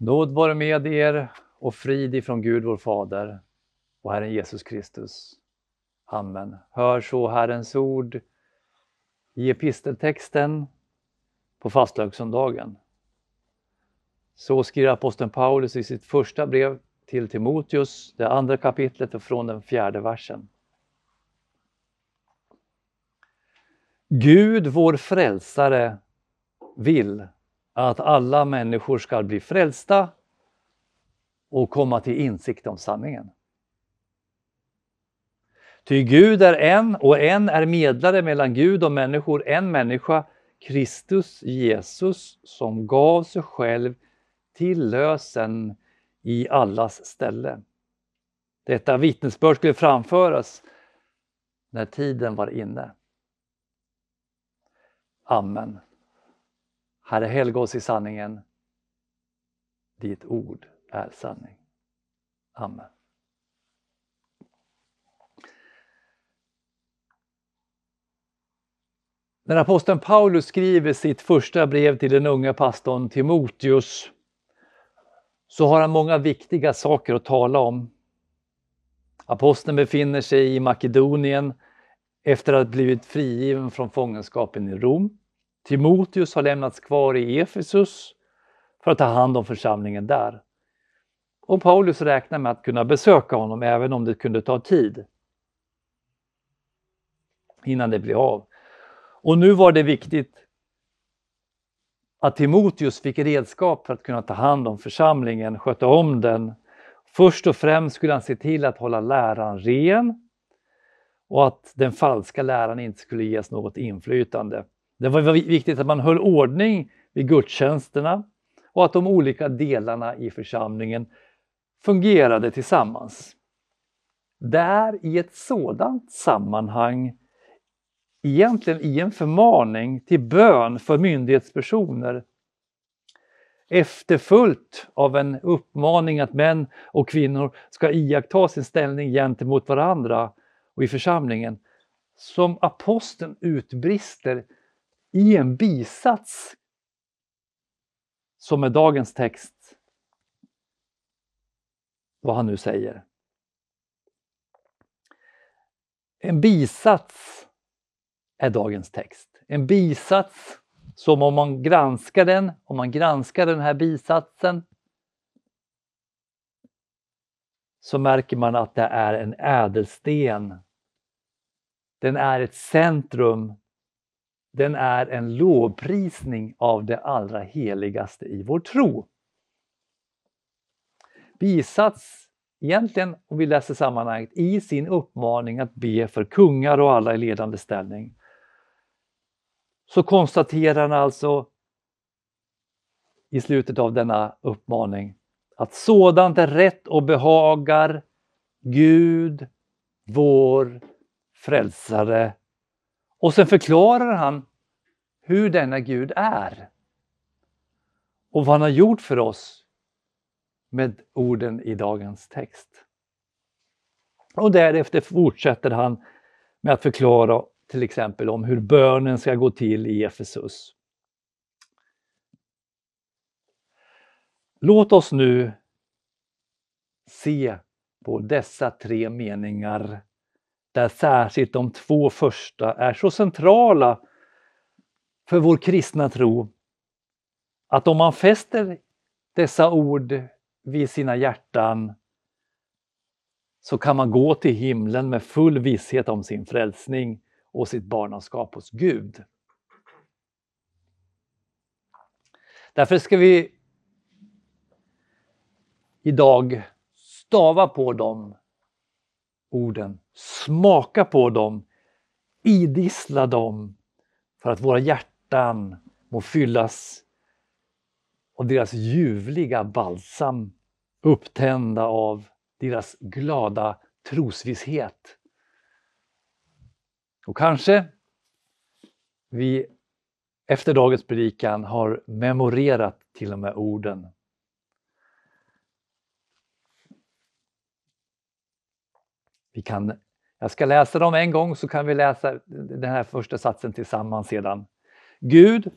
Nåd vare med er och frid ifrån Gud vår Fader och Herren Jesus Kristus. Amen. Hör så Herrens ord i episteltexten på fastlagssöndagen. Så skriver aposteln Paulus i sitt första brev till Timoteus, det andra kapitlet och från den fjärde versen. Gud, vår frälsare, vill att alla människor ska bli frälsta och komma till insikt om sanningen. Ty Gud är en och en är medlare mellan Gud och människor, en människa, Kristus Jesus, som gav sig själv till lösen i allas ställe. Detta vittnesbörd skulle framföras när tiden var inne. Amen. Herre, helga oss i sanningen. Ditt ord är sanning. Amen. När aposteln Paulus skriver sitt första brev till den unga pastorn Timoteus så har han många viktiga saker att tala om. Aposteln befinner sig i Makedonien efter att ha blivit frigiven från fångenskapen i Rom. Timoteus har lämnats kvar i Efesus för att ta hand om församlingen där. Och Paulus räknar med att kunna besöka honom även om det kunde ta tid innan det blir av. Och nu var det viktigt att Timoteus fick redskap för att kunna ta hand om församlingen, sköta om den. Först och främst skulle han se till att hålla läran ren och att den falska läran inte skulle ges något inflytande. Det var viktigt att man höll ordning vid gudstjänsterna och att de olika delarna i församlingen fungerade tillsammans. Där i ett sådant sammanhang, egentligen i en förmaning till bön för myndighetspersoner, efterfullt av en uppmaning att män och kvinnor ska iaktta sin ställning gentemot varandra och i församlingen, som aposteln utbrister i en bisats som är dagens text vad han nu säger. En bisats är dagens text. En bisats som om man granskar den, om man granskar den här bisatsen så märker man att det är en ädelsten. Den är ett centrum den är en lovprisning av det allra heligaste i vår tro. Bisats, egentligen om vi läser sammanhanget, i sin uppmaning att be för kungar och alla i ledande ställning. Så konstaterar han alltså i slutet av denna uppmaning att sådant är rätt och behagar Gud, vår frälsare. Och sen förklarar han hur denna Gud är och vad han har gjort för oss med orden i dagens text. Och därefter fortsätter han med att förklara till exempel om hur bönen ska gå till i Efesus. Låt oss nu se på dessa tre meningar där särskilt de två första är så centrala för vår kristna tro att om man fäster dessa ord vid sina hjärtan så kan man gå till himlen med full visshet om sin frälsning och sitt barnaskap hos Gud. Därför ska vi idag stava på de orden, smaka på dem, idissla dem för att våra hjärtan Hjärtan må fyllas av deras ljuvliga balsam upptända av deras glada trosvisshet. Och kanske vi efter dagens predikan har memorerat till och med orden. Vi kan, jag ska läsa dem en gång så kan vi läsa den här första satsen tillsammans sedan. Gud,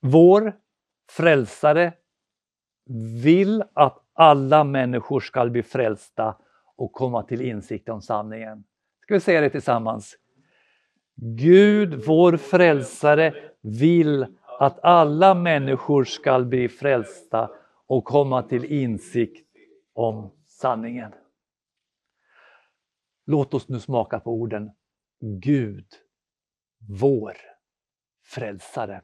vår frälsare, vill att alla människor ska bli frälsta och komma till insikt om sanningen. Ska vi säga det tillsammans? Gud, vår frälsare, vill att alla människor ska bli frälsta och komma till insikt om sanningen. Låt oss nu smaka på orden Gud, vår frälsare.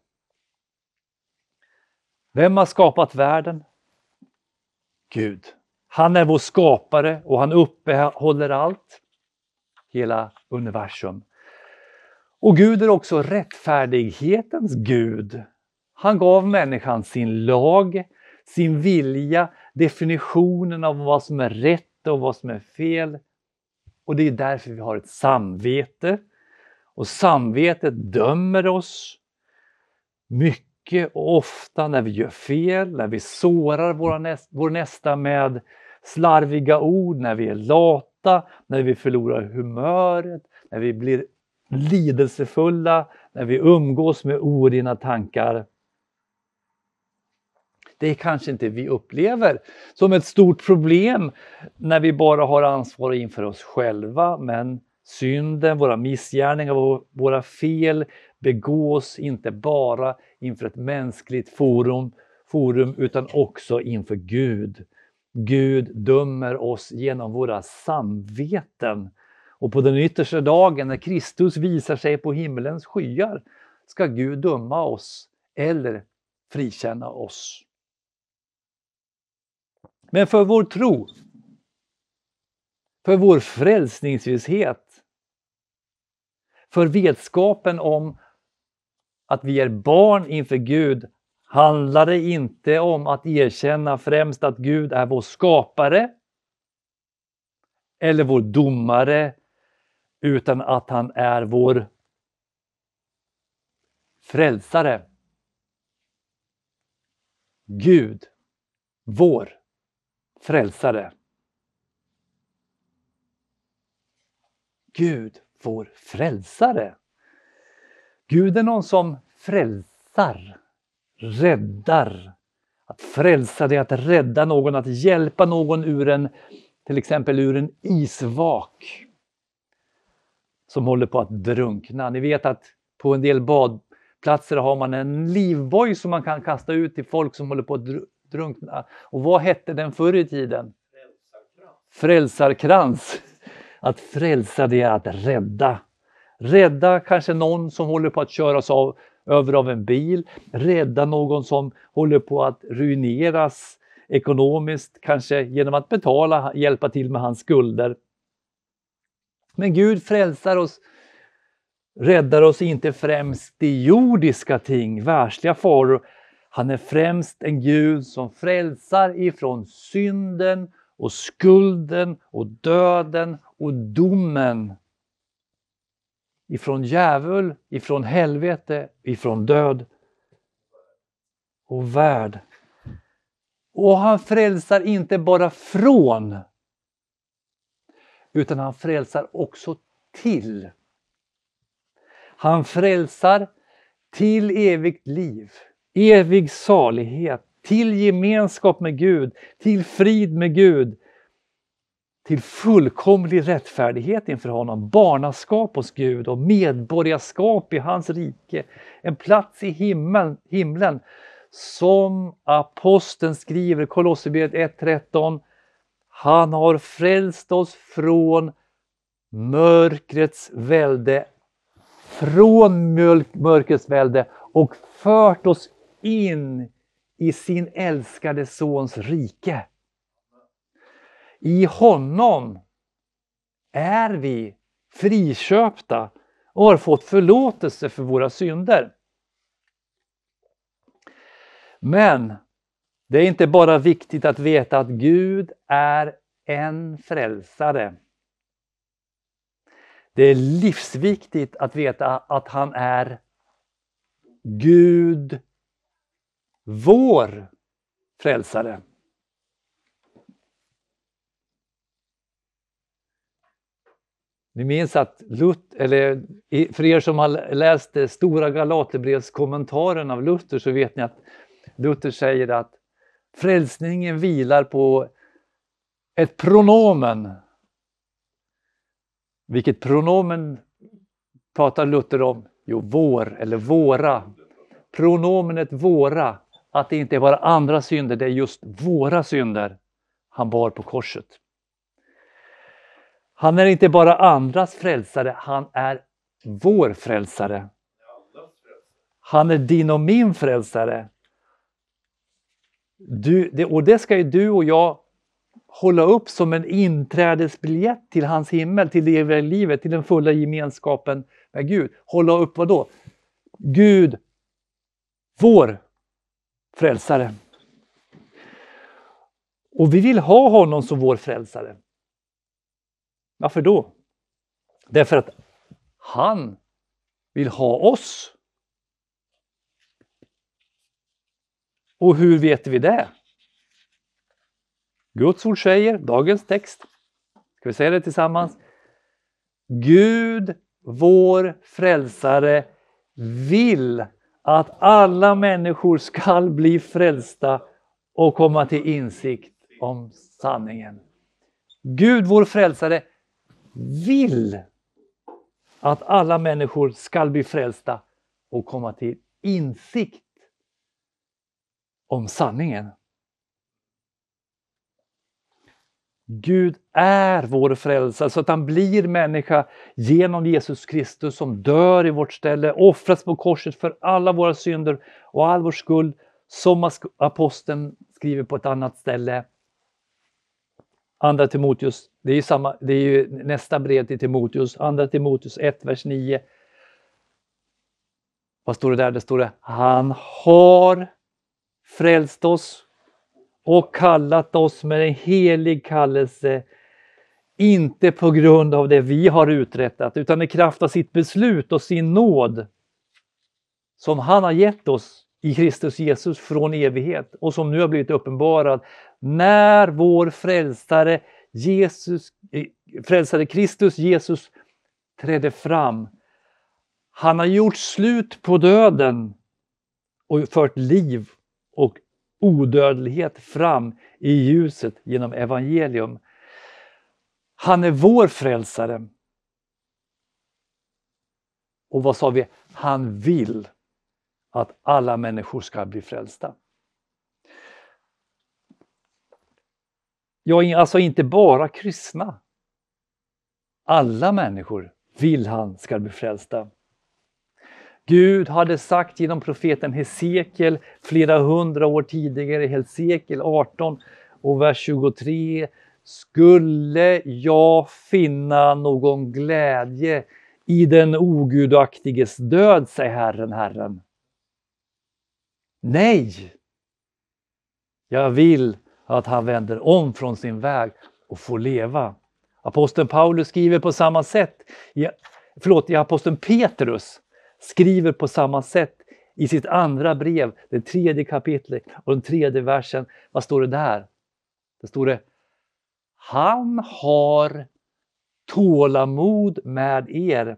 Vem har skapat världen? Gud. Han är vår skapare och han uppehåller allt, hela universum. Och Gud är också rättfärdighetens Gud. Han gav människan sin lag, sin vilja, definitionen av vad som är rätt och vad som är fel. Och det är därför vi har ett samvete. Och samvetet dömer oss mycket och ofta när vi gör fel, när vi sårar våra näst, vår nästa med slarviga ord, när vi är lata, när vi förlorar humöret, när vi blir lidelsefulla, när vi umgås med orena tankar. Det är kanske inte vi upplever som ett stort problem när vi bara har ansvar inför oss själva, men synden, våra missgärningar, våra fel begås inte bara inför ett mänskligt forum, forum utan också inför Gud. Gud dömer oss genom våra samveten. Och på den yttersta dagen när Kristus visar sig på himmelens skyar ska Gud döma oss eller frikänna oss. Men för vår tro, för vår frälsningsvisshet, för vetskapen om att vi är barn inför Gud handlar det inte om att erkänna främst att Gud är vår skapare eller vår domare utan att han är vår frälsare. Gud, vår frälsare. Gud, vår frälsare. Gud är någon som frälsar, räddar. Att frälsa det är att rädda någon, att hjälpa någon ur en, till exempel ur en isvak som håller på att drunkna. Ni vet att på en del badplatser har man en livboj som man kan kasta ut till folk som håller på att drunkna. Och vad hette den förr i tiden? Frälsarkrans. Att frälsa det är att rädda. Rädda kanske någon som håller på att köras av, över av en bil. Rädda någon som håller på att ruineras ekonomiskt, kanske genom att betala, hjälpa till med hans skulder. Men Gud frälsar oss, räddar oss inte främst i jordiska ting, världsliga faror. Han är främst en Gud som frälsar ifrån synden och skulden och döden och domen. Ifrån djävul, ifrån helvete, ifrån död och värld. Och han frälsar inte bara från utan han frälsar också till. Han frälsar till evigt liv, evig salighet, till gemenskap med Gud, till frid med Gud, till fullkomlig rättfärdighet inför honom, barnaskap hos Gud och medborgarskap i hans rike, en plats i himlen, himlen. Som aposteln skriver i Kolosserbrevet 1.13 han har frälst oss från mörkrets välde, från mörkrets välde och fört oss in i sin älskade Sons rike. I honom är vi friköpta och har fått förlåtelse för våra synder. Men det är inte bara viktigt att veta att Gud är en frälsare. Det är livsviktigt att veta att han är Gud, vår frälsare. Ni minns att Lut, eller för er som har läst Stora Galaterbrevskommentaren av Luther så vet ni att Luther säger att Frälsningen vilar på ett pronomen. Vilket pronomen pratar Luther om? Jo, vår eller våra. Pronomenet våra, att det inte är bara andra synder, det är just våra synder han bar på korset. Han är inte bara andras frälsare, han är vår frälsare. Han är din och min frälsare. Du, det, och det ska ju du och jag hålla upp som en inträdesbiljett till hans himmel, till det eviga livet, till den fulla gemenskapen med Gud. Hålla upp vad då? Gud, vår frälsare. Och vi vill ha honom som vår frälsare. Varför då? Därför att han vill ha oss. Och hur vet vi det? Guds ord säger, dagens text, ska vi säga det tillsammans? Gud, vår frälsare, vill att alla människor skall bli frälsta och komma till insikt om sanningen. Gud, vår frälsare, vill att alla människor skall bli frälsta och komma till insikt om sanningen. Gud är vår frälsare så att han blir människa genom Jesus Kristus som dör i vårt ställe, offras på korset för alla våra synder och all vår skuld som aposteln skriver på ett annat ställe. Andra Timoteus, det är ju, samma, det är ju nästa brev till Timoteus, Andra Timoteus 1, vers 9. Vad står det där? Det står det, han har frälst oss och kallat oss med en helig kallelse, inte på grund av det vi har uträttat, utan i kraft av sitt beslut och sin nåd som han har gett oss i Kristus Jesus från evighet och som nu har blivit uppenbarad när vår frälsare Jesus, eh, frälsare Kristus Jesus trädde fram. Han har gjort slut på döden och fört liv och odödlighet fram i ljuset genom evangelium. Han är vår frälsare. Och vad sa vi? Han vill att alla människor ska bli frälsta. Ja, alltså inte bara kristna. Alla människor vill han ska bli frälsta. Gud hade sagt genom profeten Hesekiel flera hundra år tidigare, Hesekiel 18 och vers 23. Skulle jag finna någon glädje i den ogudaktiges död, säger Herren, Herren. Nej! Jag vill att han vänder om från sin väg och får leva. Aposteln Paulus skriver på samma sätt, i, förlåt, i aposteln Petrus skriver på samma sätt i sitt andra brev, det tredje kapitlet och den tredje versen. Vad står det där? Det står det Han har tålamod med er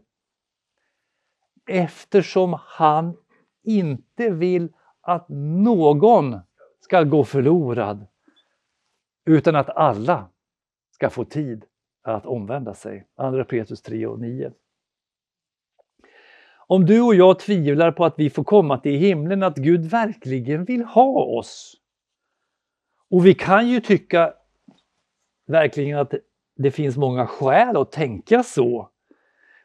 eftersom han inte vill att någon ska gå förlorad utan att alla ska få tid att omvända sig. Andra Petrus 3 och 9. Om du och jag tvivlar på att vi får komma till himlen, att Gud verkligen vill ha oss. Och vi kan ju tycka verkligen att det finns många skäl att tänka så.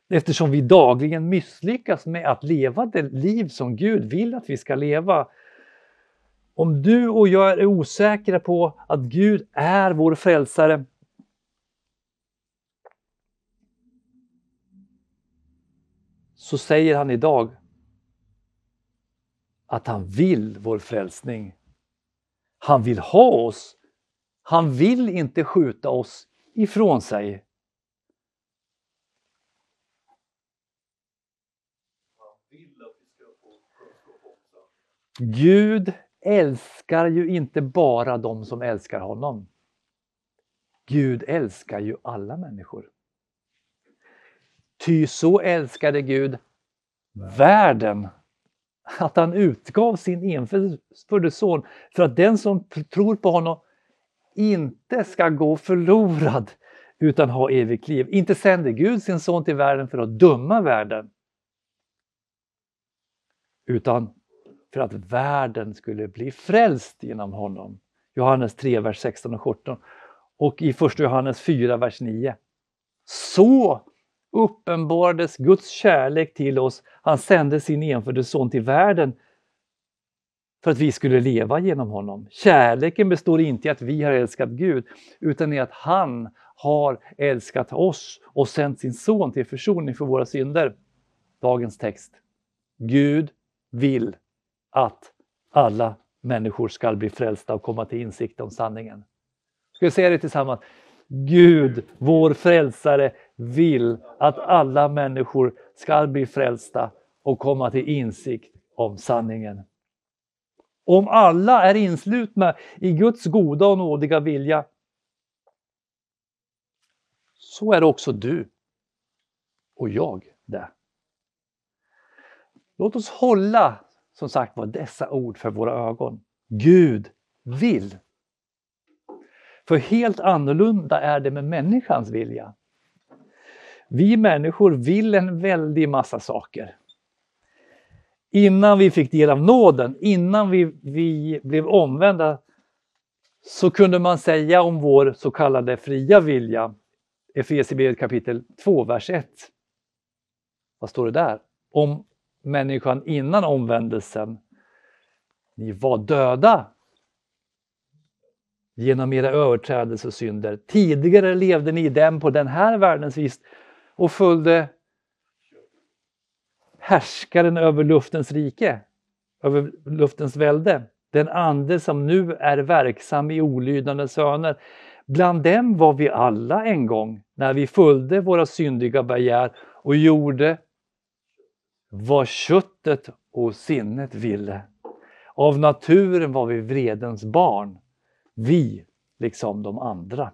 Eftersom vi dagligen misslyckas med att leva det liv som Gud vill att vi ska leva. Om du och jag är osäkra på att Gud är vår frälsare så säger han idag att han vill vår frälsning. Han vill ha oss. Han vill inte skjuta oss ifrån sig. Gud älskar ju inte bara de som älskar honom. Gud älskar ju alla människor. Ty så älskade Gud världen att han utgav sin enfödde son för att den som tror på honom inte ska gå förlorad utan ha evigt liv. Inte sände Gud sin son till världen för att döma världen utan för att världen skulle bli frälst genom honom. Johannes 3, vers 16 och 17. Och i 1 Johannes 4, vers 9. Så uppenbarades Guds kärlek till oss. Han sände sin enfödde son till världen för att vi skulle leva genom honom. Kärleken består inte i att vi har älskat Gud utan i att han har älskat oss och sänt sin son till försoning för våra synder. Dagens text. Gud vill att alla människor ska bli frälsta och komma till insikt om sanningen. Ska vi säga det tillsammans? Gud, vår frälsare, vill att alla människor ska bli frälsta och komma till insikt om sanningen. Om alla är inslutna i Guds goda och nådiga vilja så är också du och jag det. Låt oss hålla som sagt var dessa ord för våra ögon. Gud vill. För helt annorlunda är det med människans vilja. Vi människor vill en väldig massa saker. Innan vi fick del av nåden, innan vi, vi blev omvända, så kunde man säga om vår så kallade fria vilja, Efesierbrevet kapitel 2, vers 1. Vad står det där? Om människan innan omvändelsen. Ni var döda genom era överträdelser och synder. Tidigare levde ni i dem på den här världens vis och följde härskaren över luftens rike, över luftens välde. Den ande som nu är verksam i olydande söner. Bland dem var vi alla en gång när vi följde våra syndiga begär och gjorde vad köttet och sinnet ville. Av naturen var vi vredens barn, vi liksom de andra.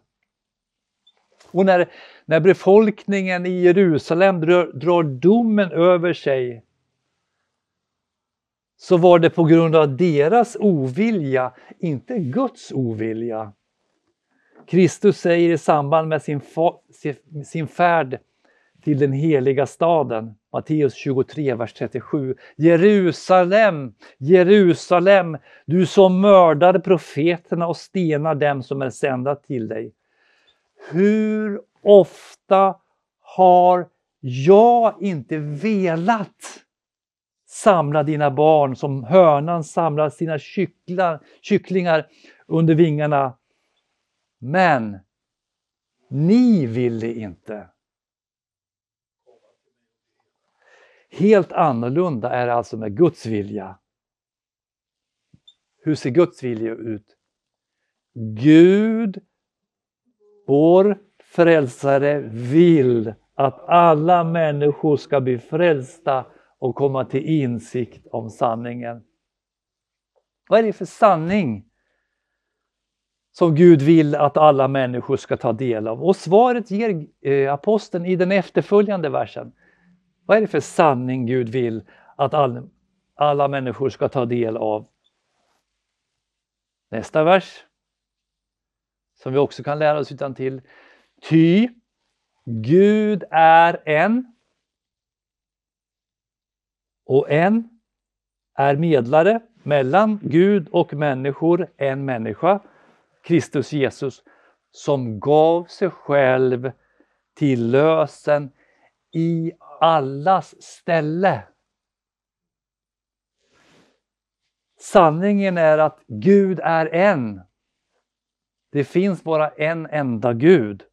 Och när, när befolkningen i Jerusalem drar, drar domen över sig så var det på grund av deras ovilja, inte Guds ovilja. Kristus säger i samband med sin, sin färd till den heliga staden. Matteus 23, vers 37. Jerusalem, Jerusalem, du som mördar profeterna och stenar dem som är sända till dig. Hur ofta har jag inte velat samla dina barn som hönan samlar sina kycklar, kycklingar under vingarna. Men ni ville inte. Helt annorlunda är det alltså med Guds vilja. Hur ser Guds vilja ut? Gud, vår frälsare, vill att alla människor ska bli frälsta och komma till insikt om sanningen. Vad är det för sanning som Gud vill att alla människor ska ta del av? Och svaret ger eh, aposteln i den efterföljande versen. Vad är det för sanning Gud vill att all, alla människor ska ta del av? Nästa vers, som vi också kan lära oss utan till. Ty Gud är en och en är medlare mellan Gud och människor, en människa, Kristus Jesus, som gav sig själv till lösen i allas ställe. Sanningen är att Gud är en. Det finns bara en enda Gud.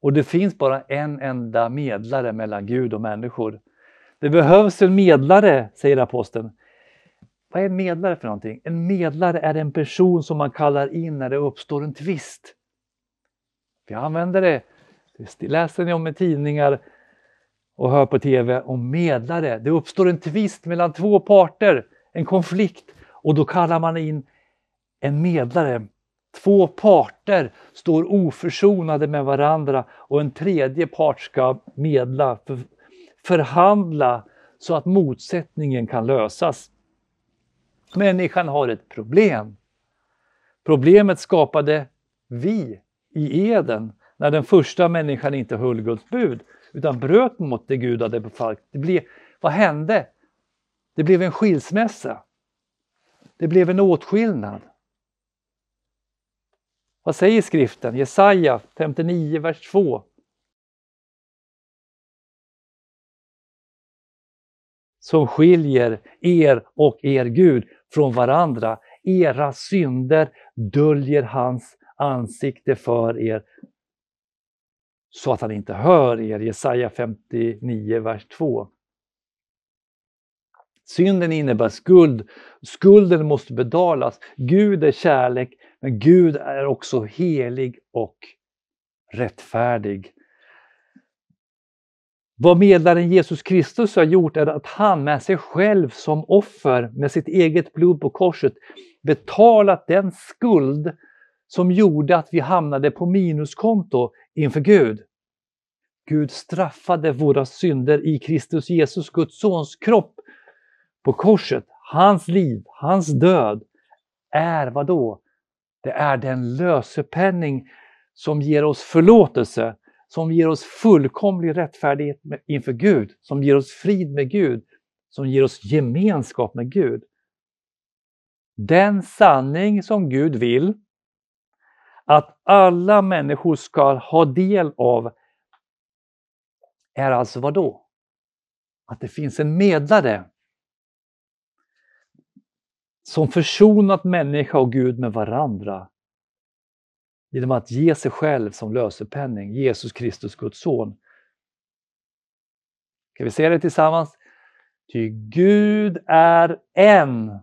Och det finns bara en enda medlare mellan Gud och människor. Det behövs en medlare, säger aposteln. Vad är en medlare för någonting? En medlare är en person som man kallar in när det uppstår en tvist. Vi använder det, det läser ni om i tidningar och hör på TV om medlare. Det uppstår en tvist mellan två parter, en konflikt och då kallar man in en medlare. Två parter står oförsonade med varandra och en tredje part ska medla, för, förhandla så att motsättningen kan lösas. Människan har ett problem. Problemet skapade vi i Eden när den första människan inte höll Guds bud utan bröt mot det Gud hade befallt. Det blev, vad hände? Det blev en skilsmässa. Det blev en åtskillnad. Vad säger skriften? Jesaja 59, vers 2. Som skiljer er och er Gud från varandra. Era synder döljer hans ansikte för er så att han inte hör er. Jesaja 59, vers 2. Synden innebär skuld. Skulden måste betalas. Gud är kärlek, men Gud är också helig och rättfärdig. Vad medlaren Jesus Kristus har gjort är att han med sig själv som offer, med sitt eget blod på korset, betalat den skuld som gjorde att vi hamnade på minuskonto inför Gud. Gud straffade våra synder i Kristus Jesus, Guds sons kropp på korset. Hans liv, hans död är vad då? Det är den lösepenning som ger oss förlåtelse, som ger oss fullkomlig rättfärdighet inför Gud, som ger oss frid med Gud, som ger oss gemenskap med Gud. Den sanning som Gud vill att alla människor ska ha del av är alltså vad då? Att det finns en medlare som försonat människa och Gud med varandra genom att ge sig själv som lösepenning, Jesus Kristus, Guds son. Ska vi se det tillsammans? Ty Gud är en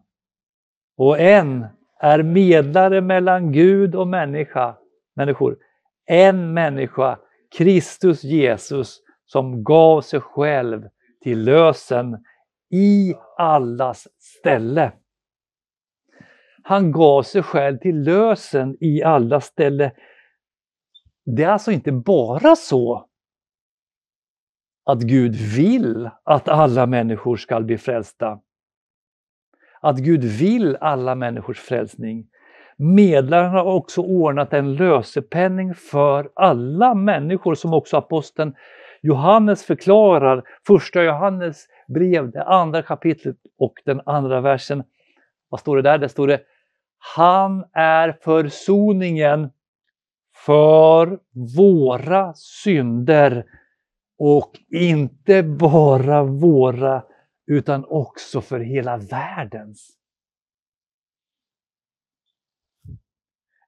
och en är medlare mellan Gud och människa, människor. En människa, Kristus Jesus, som gav sig själv till lösen i allas ställe. Han gav sig själv till lösen i alla ställe. Det är alltså inte bara så att Gud vill att alla människor ska bli frälsta. Att Gud vill alla människors frälsning. Medlaren har också ordnat en lösepenning för alla människor som också aposteln Johannes förklarar, första Johannes brev, det andra kapitlet och den andra versen. Vad står det där? Det står det Han är försoningen för våra synder och inte bara våra utan också för hela världens.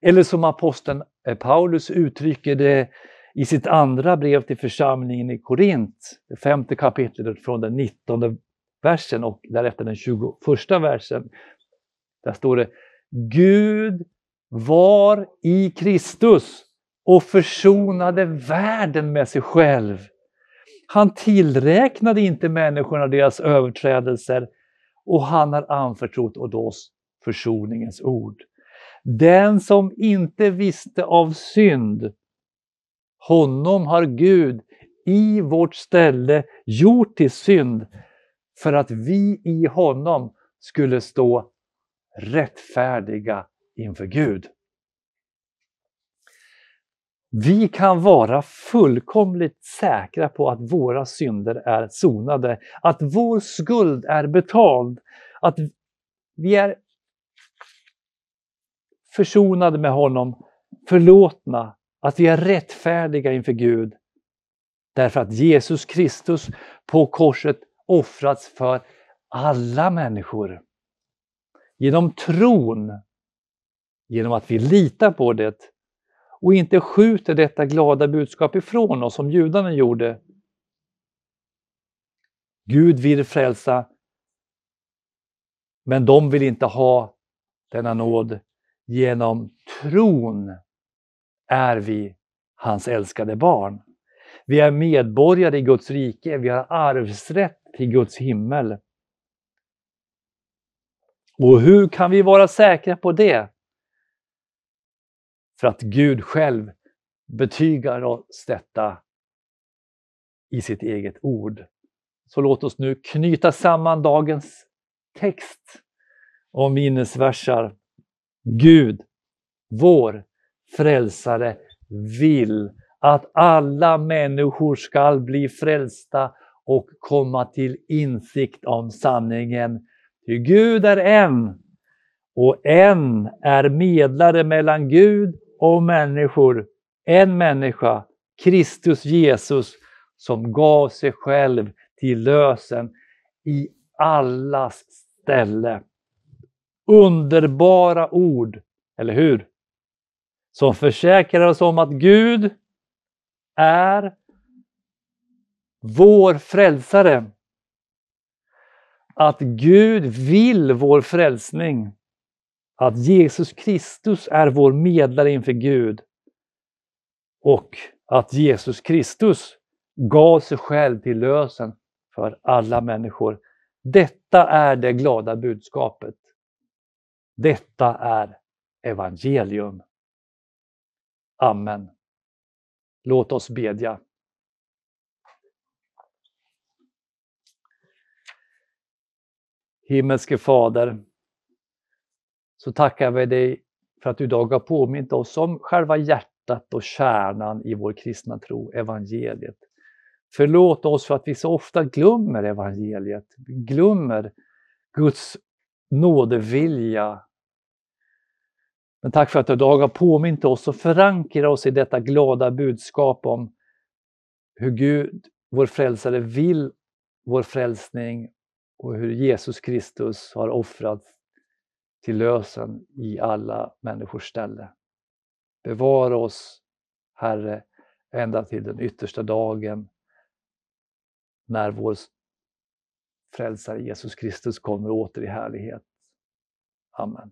Eller som aposteln eh, Paulus uttrycker det i sitt andra brev till församlingen i Korint, det femte kapitlet från den 19 versen och därefter den 21 versen. Där står det Gud var i Kristus och försonade världen med sig själv. Han tillräknade inte människorna deras överträdelser och han har anförtrott åt oss försoningens ord. Den som inte visste av synd honom har Gud i vårt ställe gjort till synd för att vi i honom skulle stå rättfärdiga inför Gud. Vi kan vara fullkomligt säkra på att våra synder är sonade, att vår skuld är betald, att vi är försonade med honom, förlåtna, att vi är rättfärdiga inför Gud därför att Jesus Kristus på korset offrats för alla människor. Genom tron, genom att vi litar på det och inte skjuter detta glada budskap ifrån oss som judarna gjorde. Gud vill frälsa, men de vill inte ha denna nåd genom tron är vi hans älskade barn. Vi är medborgare i Guds rike, vi har arvsrätt till Guds himmel. Och hur kan vi vara säkra på det? För att Gud själv betygar oss detta i sitt eget ord. Så låt oss nu knyta samman dagens text och minnesversar. Gud, vår frälsare, vill att alla människor skall bli frälsta och komma till insikt om sanningen. Ty Gud är en och en är medlare mellan Gud av människor. En människa, Kristus Jesus, som gav sig själv till lösen i allas ställe. Underbara ord, eller hur? Som försäkrar oss om att Gud är vår frälsare. Att Gud vill vår frälsning. Att Jesus Kristus är vår medlare inför Gud. Och att Jesus Kristus gav sig själv till lösen för alla människor. Detta är det glada budskapet. Detta är evangelium. Amen. Låt oss bedja. Himmelske Fader, så tackar vi dig för att du idag har påmint oss om själva hjärtat och kärnan i vår kristna tro, evangeliet. Förlåt oss för att vi så ofta glömmer evangeliet, glömmer Guds nådevilja. Men tack för att du idag har påmint oss och förankrat oss i detta glada budskap om hur Gud, vår frälsare, vill vår frälsning och hur Jesus Kristus har offrat till lösen i alla människors ställe. Bevara oss, Herre, ända till den yttersta dagen när vår frälsare Jesus Kristus kommer åter i härlighet. Amen.